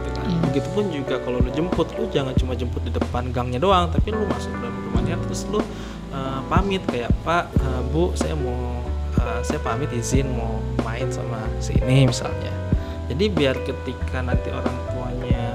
Gitu kan. Iya. begitupun juga kalau lu jemput lu jangan cuma jemput di depan gangnya doang tapi lu masuk ke dalam rumahnya terus lu eh, pamit kayak pak eh, bu saya mau eh, saya pamit izin mau main sama si ini misalnya. Jadi biar ketika nanti orang tuanya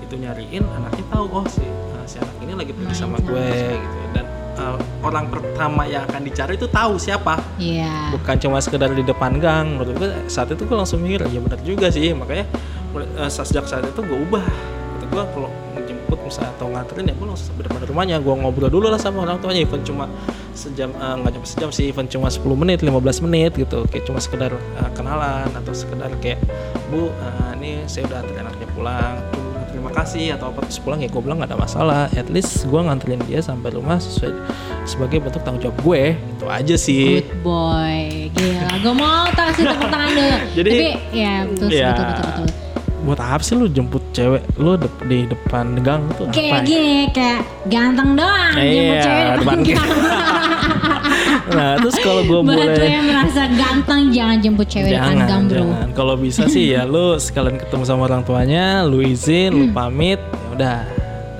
itu nyariin anaknya tahu oh si eh, si anak ini lagi pergi sama gue gitu. Dan eh, orang pertama yang akan dicari itu tahu siapa. Iya. Bukan cuma sekedar di depan gang. Menurut gue saat itu gue langsung mikir ya benar juga sih. Makanya eh, sejak saat itu gue ubah. Kata gue kalau menjemput misalnya atau nganterin ya gue langsung sampai depan rumahnya. Gue ngobrol dulu lah sama orang tuanya. Even cuma sejam eh, nggak cuma sejam sih. Even cuma 10 menit 15 menit gitu. Kayak cuma sekedar eh, kenalan atau sekedar kayak bu eh, ini saya udah anterin anaknya pulang. Terima- kasih atau apa. Terus pulang ya gue bilang nggak ada masalah. At least gue nganterin dia sampai rumah sesuai sebagai bentuk tanggung jawab gue. Itu aja sih. Good boy. Gila. Gue mau kasih tepuk tangan dulu. Jadi, tapi ya betul ya, betul betul buat apa sih lu jemput cewek lu dep- di depan gang tuh kayak apa? gini kayak ganteng doang Iya, jemput cewek depan depan gang. nah terus kalau gue buat boleh yang merasa ganteng jangan jemput cewek depan gang bro. jangan. kalau bisa sih ya lu sekalian ketemu sama orang tuanya lu izin lu pamit ya udah.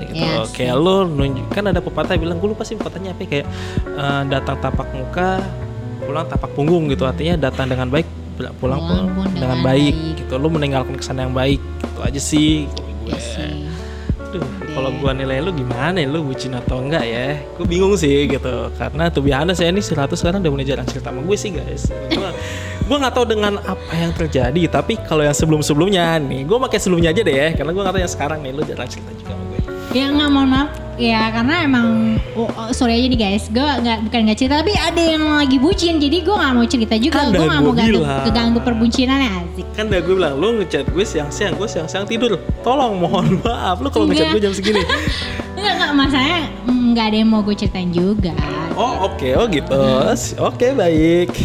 Gitu Iya kayak lu nunjuk kan ada pepatah bilang gue lupa sih pepatahnya apa ya, kayak eh, datang tapak muka pulang tapak punggung gitu. Artinya datang dengan baik pulang Pulang pun dengan dengan baik, baik. gitu lu meninggalkan kesan yang baik itu aja sih kalau gue Iya sih. Duh, kalau gua nilai lu gimana ya lu bucin atau enggak ya? Gue bingung sih gitu. Karena tuh biasa saya ini 100 sekarang udah mulai jarang cerita sama gue sih guys. Gua gua nggak tahu dengan apa yang terjadi, tapi kalau yang sebelum-sebelumnya nih, gue pakai sebelumnya aja deh ya, karena gue nggak tahu yang sekarang nih lu jarang cerita juga sama gue. Ya nggak mohon maaf ya karena emang oh, oh, sorry aja nih guys gue nggak bukan nggak cerita tapi ada yang lagi bucin jadi gue nggak mau cerita juga Kan gue nggak mau ganggu, keganggu perbuncinannya asik Kan udah gue bilang, lu ngechat gue siang-siang, gue siang-siang tidur. Tolong mohon maaf, lu kalau ngechat Enggak. gue jam segini. nggak nggak masalahnya mm, nggak ada yang mau gue ceritain juga Oh oke, oh gitu. Oke baik.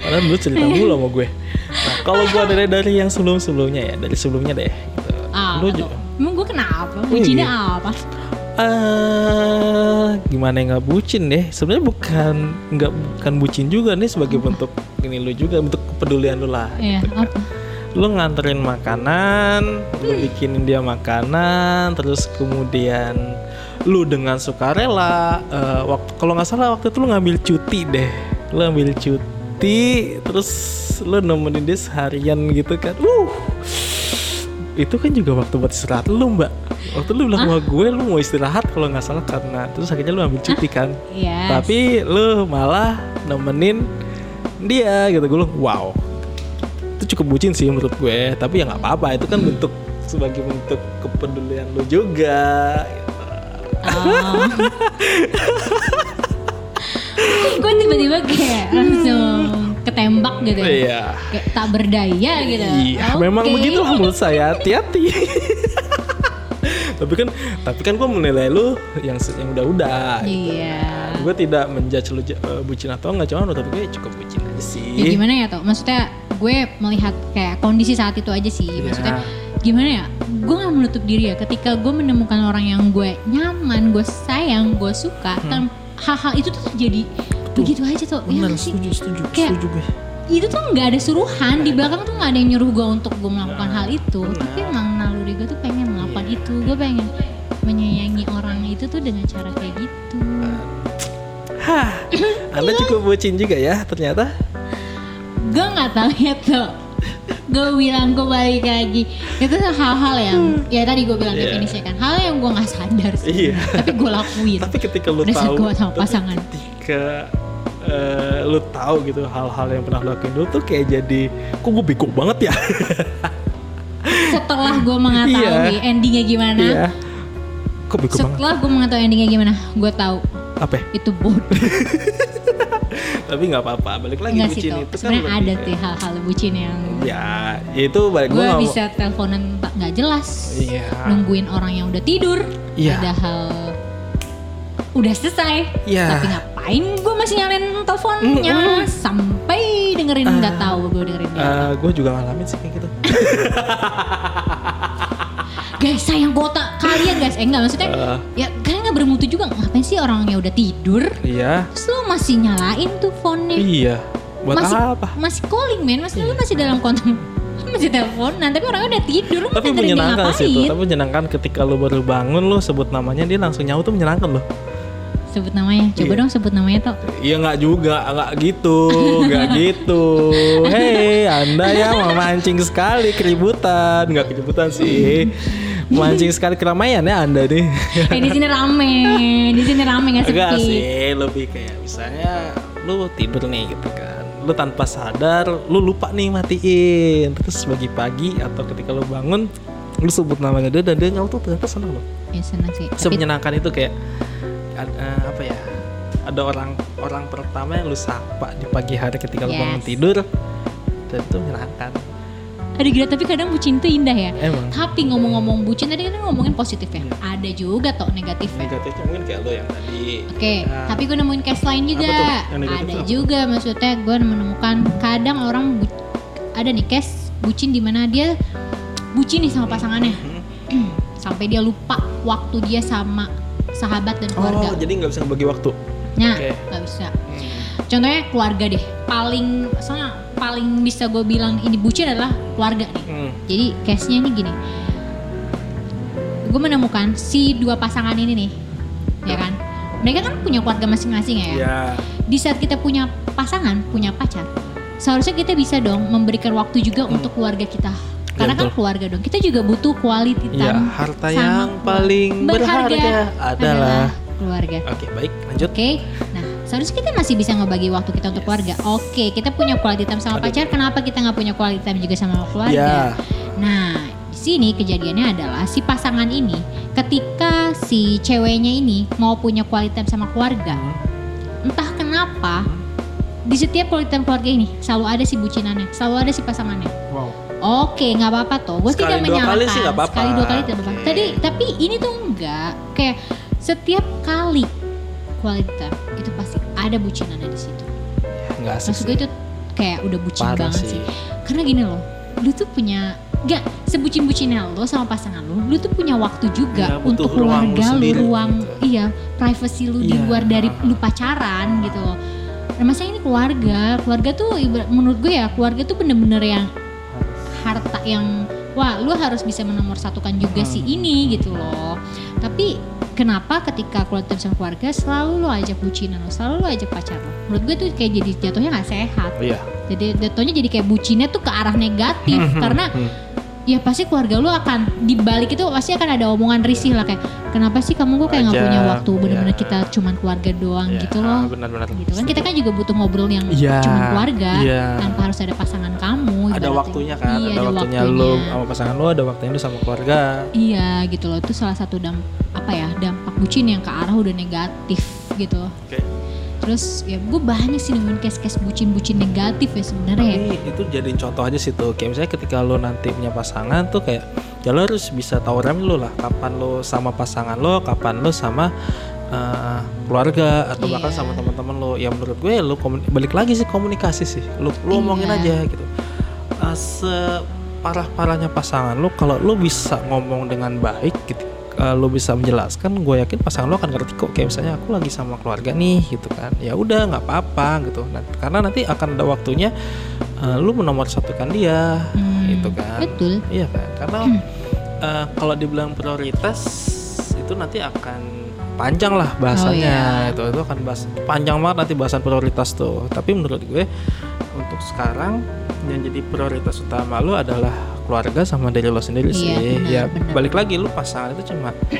Padahal dulu cerita mulu sama gue. Nah kalau gue dari dari yang sebelum-sebelumnya ya, dari sebelumnya deh. Gitu. ah Lu. Emang gue kenapa bucinnya iya. apa Eh, gimana yang nggak bucin deh? Sebenarnya bukan nggak bukan bucin juga nih sebagai bentuk ini lu juga bentuk kepedulian lu lah. Iya, gitu kan. apa? Lu nganterin makanan, lu bikinin dia makanan, terus kemudian lu dengan sukarela eh, waktu kalau nggak salah waktu itu lu ngambil cuti deh lu ambil cuti terus lu nemenin dia seharian gitu kan uh itu kan juga waktu buat istirahat lu mbak. Waktu lu bilang sama gue lu mau istirahat kalau nggak salah karena terus akhirnya lu ambil cuti kan. Yes. tapi lu malah nemenin dia gitu. Gue wow. Itu cukup bucin sih menurut gue tapi ya nggak apa-apa. Itu kan bentuk sebagai bentuk kepedulian lu juga gitu. Oh. gue tiba-tiba kayak langsung ketembak gitu ya. Iya. Kayak tak berdaya gitu. Iya, Oke. memang begitulah menurut saya. Hati-hati. tapi kan, tapi kan gue menilai lu yang yang udah-udah. Iya. Gue tidak menjudge lu eh, bucin atau enggak, cuma menurut gue cukup bucin aja sih. Ya gimana ya tuh? Maksudnya gue melihat kayak kondisi saat itu aja sih. Iya. Maksudnya gimana ya? Gue nggak menutup diri ya. Ketika gue menemukan orang yang gue nyaman, gue sayang, gue suka, Hmm. kan hal-hal itu tuh terjadi begitu aja tuh. Ya Benar, nggak sih? setuju, setuju, Kayak- setuju gue. itu tuh nggak ada suruhan di belakang tuh nggak ada yang nyuruh gue untuk gue melakukan hal itu Benar. tapi emang naluri gue tuh pengen melakukan Iya. itu gue pengen menyayangi orang itu tuh dengan cara kayak gitu Hah, Anda cukup bucin juga ya ternyata. gue nggak tahu ya tuh gue bilang gue balik lagi itu hal-hal yang ya tadi gue bilang Iya. definisinya kan hal yang gue nggak sadar sih Iya. tapi gue lakuin Tapi ketika lu tahu, gua sama pasangan. ketika eh, lu tahu gitu hal-hal yang pernah lu lakuin dulu tuh kayak jadi, kok gue bego banget ya? setelah gue mengetahui Iya. endingnya gimana Iya. Kok bego setelah gue mengetahui endingnya gimana gue tahu Apa? itu bodoh Tapi nggak apa-apa. Balik lagi Enggak sih bucin tuh. itu kan Sebenarnya lebih ada sih hal-hal bucin yang Ya, itu balik gue mau- bisa teleponan tak nggak jelas, Iya. nungguin orang yang udah tidur, Iya. padahal udah selesai. Iya. Tapi ngapain gue masih nyalain teleponnya sampai dengerin nggak Ah. tahu gue dengerin dia. Eh, gue juga ngalamin sih kayak gitu. guys sayang kota kalian guys, eh enggak maksudnya Eh. ya kalian nggak bermutu juga ngapain sih orangnya udah tidur, Iya. terus lu masih nyalain tuh phone-nya. Iya. Buat masih apa? masih calling man, masih lu masih dalam kontak masih teleponan tapi orangnya udah tidur Tapi menyenangkan sih itu. Tapi menyenangkan ketika lu baru bangun lu sebut namanya dia langsung nyaut tuh menyenangkan loh. sebut namanya coba Iya. dong sebut namanya tuh Iya nggak juga, nggak gitu, nggak gitu. Hei, anda ya memancing sekali keributan, nggak keributan sih, mancing sekali keramaian ya anda nih. eh di sini rame di sini rame nggak Enggak sepi sih, lebih kayak misalnya lu tidur nih gitu kan. Lu tanpa sadar, lu lupa nih matiin. Terus pagi-pagi atau ketika lu bangun, lu sebut namanya dia dan dia tuh ternyata seneng loh. ya senang sih tapi Semenyenangkan itu kayak ad- eh, apa ya? Ada orang orang pertama yang lu sapa di pagi hari ketika lu bangun Yes. tidur. Dan itu menyenangkan. Ada gila tapi kadang bucin tuh indah ya Emang. tapi ngomong-ngomong bucin tadi kan ngomongin positif ya Iya. ada juga toh negatifnya Negatifnya mungkin kayak lu yang tadi. Oke, Nah, tapi gue nemuin case lain juga. Apa tuh? Yang negatif Ada apa? juga maksudnya gue menemukan kadang orang bu- ada nih case bucin di mana dia bucin nih sama pasangannya. Hmm. Sampai dia lupa waktu dia sama sahabat dan keluarga. Oh, jadi nggak bisa ngebagi waktu. Nah, oke. nggak bisa. Contohnya keluarga deh. Paling soalnya paling bisa gue bilang ini bucin adalah keluarga nih. Hmm. Jadi case-nya ini gini. Gue menemukan si dua pasangan ini nih. Ya kan? Mereka kan punya keluarga masing-masing ya. Ya. Di saat kita punya pasangan, punya pacar, seharusnya kita bisa dong memberikan waktu juga Hmm. untuk keluarga kita. Karena kan keluarga dong. Kita juga butuh quality Ya, time harta sama yang paling berharga adalah. keluarga. Oke, baik, lanjut. Oke, nah seharusnya kita masih bisa ngebagi waktu kita untuk keluarga. Oke, kita punya quality time sama Aduh. pacar, kenapa kita nggak punya quality time juga sama keluarga? Nah, di sini kejadiannya adalah si pasangan ini, ketika si ceweknya ini mau punya quality time sama keluarga, entah kenapa di setiap quality time keluarga ini selalu ada si bucinannya, selalu ada si pasangannya. wow. Oke, nggak apa-apa toh. Gue Sekali tidak dua menyalahkan. kali sih apa-apa. Sekali dua kali tidak apa-apa. Tadi, tapi ini tuh enggak. Kayak setiap kali quality time ada bucinannya di situ. Enggak asik Maksud gue itu kayak udah bucin Parah banget sih. sih. Karena gini loh, lu tuh punya Gak, sebucin-bucinnya lo sama pasangan lo, lu tuh punya waktu juga butuh untuk lu keluarga lu, sendiri, ruang, gitu. iya, privacy lu di Iya. luar dari lu pacaran gitu loh. Nah, masalah ini keluarga, keluarga tuh menurut gue ya, keluarga tuh bener-bener yang harta yang wah lu harus bisa menomorsatukan juga si Hmm. ini gitu loh tapi kenapa ketika quality time sama keluarga selalu lo ajak bucinan lo, selalu lo ajak pacar lo. Menurut gue tuh kayak jadi jatuhnya nggak sehat. Iya. Jadi jatuhnya jadi kayak bucinnya tuh ke arah negatif karena ya pasti keluarga lu akan dibalik itu pasti akan ada omongan risih lah kayak kenapa sih kamu kok kayak nggak punya waktu bener-bener iya. kita cuman keluarga doang Iya, gitu loh Benar-benar. gitu kan kita kan juga butuh ngobrol yang Iya, cuman keluarga iya. tanpa harus ada pasangan kamu ada ibaratnya. waktunya kan, iya, ada, waktunya, lo sama pasangan lo, ada waktunya lo sama keluarga. iya gitu loh itu salah satu damp apa ya dampak bucin yang ke arah udah negatif gitu Oke. terus ya gue banyak sih nemuin case-case bucin-bucin negatif ya sebenarnya ya itu jadiin contoh aja sih tuh. Kayak misalnya ketika lo nanti punya pasangan tuh kayak ya lo harus bisa tahu rem lo lah. Kapan lo sama pasangan lo, kapan lo sama eh, keluarga atau bahkan Iya. sama teman-teman lo. Ya menurut gue lo komun- balik lagi sih komunikasi sih. Lo lo omongin Iya. aja gitu. Eh, separah-parahnya pasangan lo kalau lo bisa ngomong dengan baik gitu eh, lo bisa menjelaskan gue yakin pasangan lo akan ngerti kok. Kayak misalnya aku lagi sama keluarga nih gitu kan ya udah nggak apa-apa gitu. Nah, karena nanti akan ada waktunya eh, lo menomorsatukan dia Hmm, gitu kan. betul. Iya kan? Karena eh, kalau dibilang prioritas itu nanti akan panjang lah bahasanya Oh, itu itu akan bahas panjang banget nanti bahasan prioritas tuh. Tapi menurut gue untuk sekarang yang jadi prioritas utama lo adalah keluarga sama diri lo sendiri Iya, sih benar, ya benar. balik lagi lo pasangan itu cuma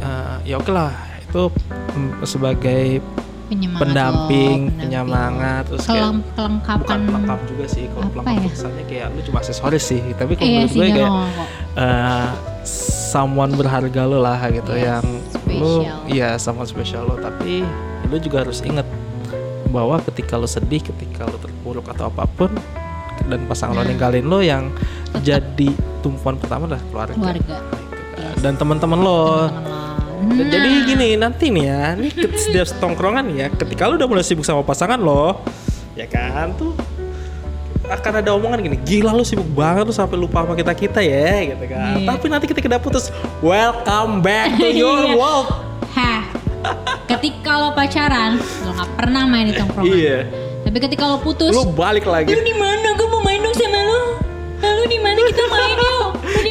eh, ya oke lah itu mm, sebagai penyemangat pendamping, lo, penyemangat terus kayak Kelang, kelengkapan bukan pelengkap juga sih kalau pelengkap ya? kesannya kayak lu cuma aksesoris sih tapi kalau iya menurut gue kayak eh, someone berharga lo lah gitu Yes, yang lu spesial. iya someone spesial lo tapi lu juga harus inget bahwa ketika lu sedih ketika lu terpuruk atau apa pun dan pasangan lo Nah. ninggalin lo yang jadi tumpuan pertama adalah keluarga, keluarga Gitu kan. Yes. dan teman-teman lo lo. Nah, Jadi gini nanti nih ya, ke setiap tongkrongan ya, ketika lu udah mulai sibuk sama pasangan lo, ya kan tuh akan ada omongan gini, gila lu sibuk banget lu sampai lupa sama kita kita ya, gitu kan. Iya. Tapi nanti ketika udah putus, welcome back to your Iya. world. Hah. Ketika lo pacaran, lo nggak pernah main di tongkrongan. Iya, Tapi ketika lo putus, lu balik lagi. lu di mana? Gue kita main yuk?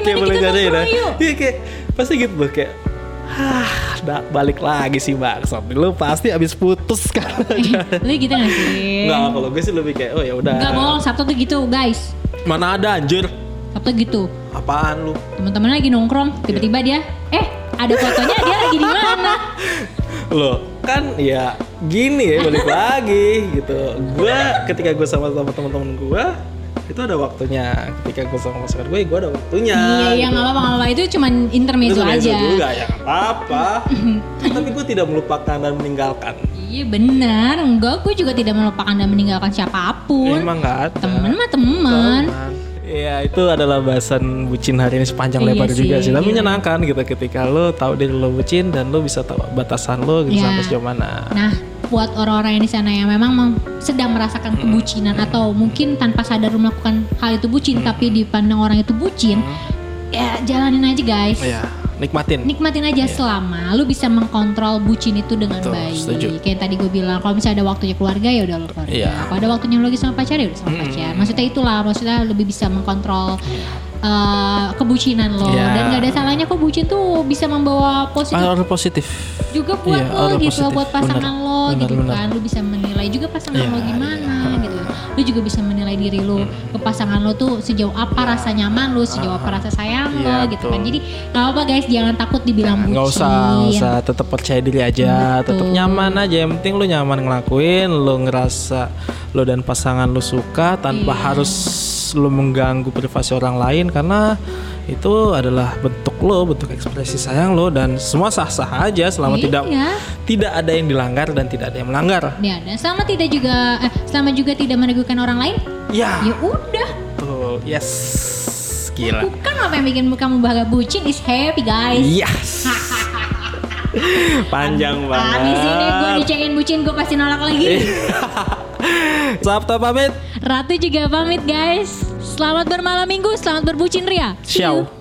Kayak boleh jadi ya. Iya kayak pasti gitu loh kayak Hah, dah balik lagi sih bang. Lu pasti abis putus kan? lu gitu gak sih? Enggak, kalau gue sih lebih kayak oh ya udah. Enggak bohong, Sabtu tuh gitu guys. Mana ada anjir? Sabtu gitu. Apaan lu? Teman-teman lagi nongkrong, tiba-tiba dia, eh ada fotonya dia lagi di mana? Loh, kan ya gini ya balik lagi gitu. Gua ketika gue sama sama teman-teman gue itu ada waktunya. Ketika gue sama pasangan gue, gue ada waktunya. iya, iya gitu. apa-apa, nggak apa-apa. Itu cuman intermezzo Itu aja. juga ya nggak apa-apa. Tapi gue tidak melupakan dan meninggalkan. Iya benar, enggak gue juga tidak melupakan dan meninggalkan siapa pun. Emang nggak. Temen mah temen. Iya itu adalah bahasan bucin hari ini sepanjang Iya lebar juga sih, sih. Tapi iya. menyenangkan gitu ketika lo tahu diri lo bucin dan lo bisa tahu batasan lo gitu Iya. sampai sejauh mana. Nah, buat orang-orang yang di sana yang memang mem- sedang merasakan kebucinan atau mungkin tanpa sadar melakukan hal itu bucin tapi dipandang orang itu bucin, ya jalanin aja guys. Iya, nikmatin. Nikmatin aja selama lu bisa mengkontrol bucin itu dengan Betul, baik. setuju. Kayak tadi gue bilang, kalau misalnya ada waktunya keluarga ya udah lu keluarga. Iya. Kalau ada waktunya lagi sama pacar ya udah sama pacar. Maksudnya itulah, maksudnya lebih bisa mengkontrol eh, kebucinan lo. Iya. Dan gak ada salahnya kok bucin tuh bisa membawa positif Aura positif. juga buat Iya, lo gitu positif. buat pasangan Bener, lo bener, gitu bener. kan lu bisa menilai juga pasangan Iya, lo gimana iya. gitu lu juga bisa menilai diri lu ke pasangan lo tuh sejauh apa rasa nyaman lu sejauh apa rasa sayang Iya, lo gitu kan jadi nggak apa guys jangan takut dibilang bucin Nggak usah, nggak usah. Tetap percaya diri aja, Betul. tetap nyaman aja. Yang penting lu nyaman ngelakuin, lu ngerasa lu dan pasangan lu suka tanpa Iya. harus lu mengganggu privasi orang lain karena itu adalah bentuk lo, bentuk ekspresi sayang lo dan semua sah-sah aja selama tidak Iya. tidak ada yang dilanggar dan tidak ada yang melanggar. Ya, dan selama tidak juga eh, selama juga tidak meneguhkan orang lain, Ya, ya udah. betul. Yes. Gila. Bukan apa yang bikin kamu bahagia bucin is happy guys. Yes. Panjang banget. Habis ini gue dicekin bucin gue pasti nolak lagi. Sabta pamit. Ratu juga pamit guys. Selamat bermalam minggu, selamat berbucin Ria. Ciao.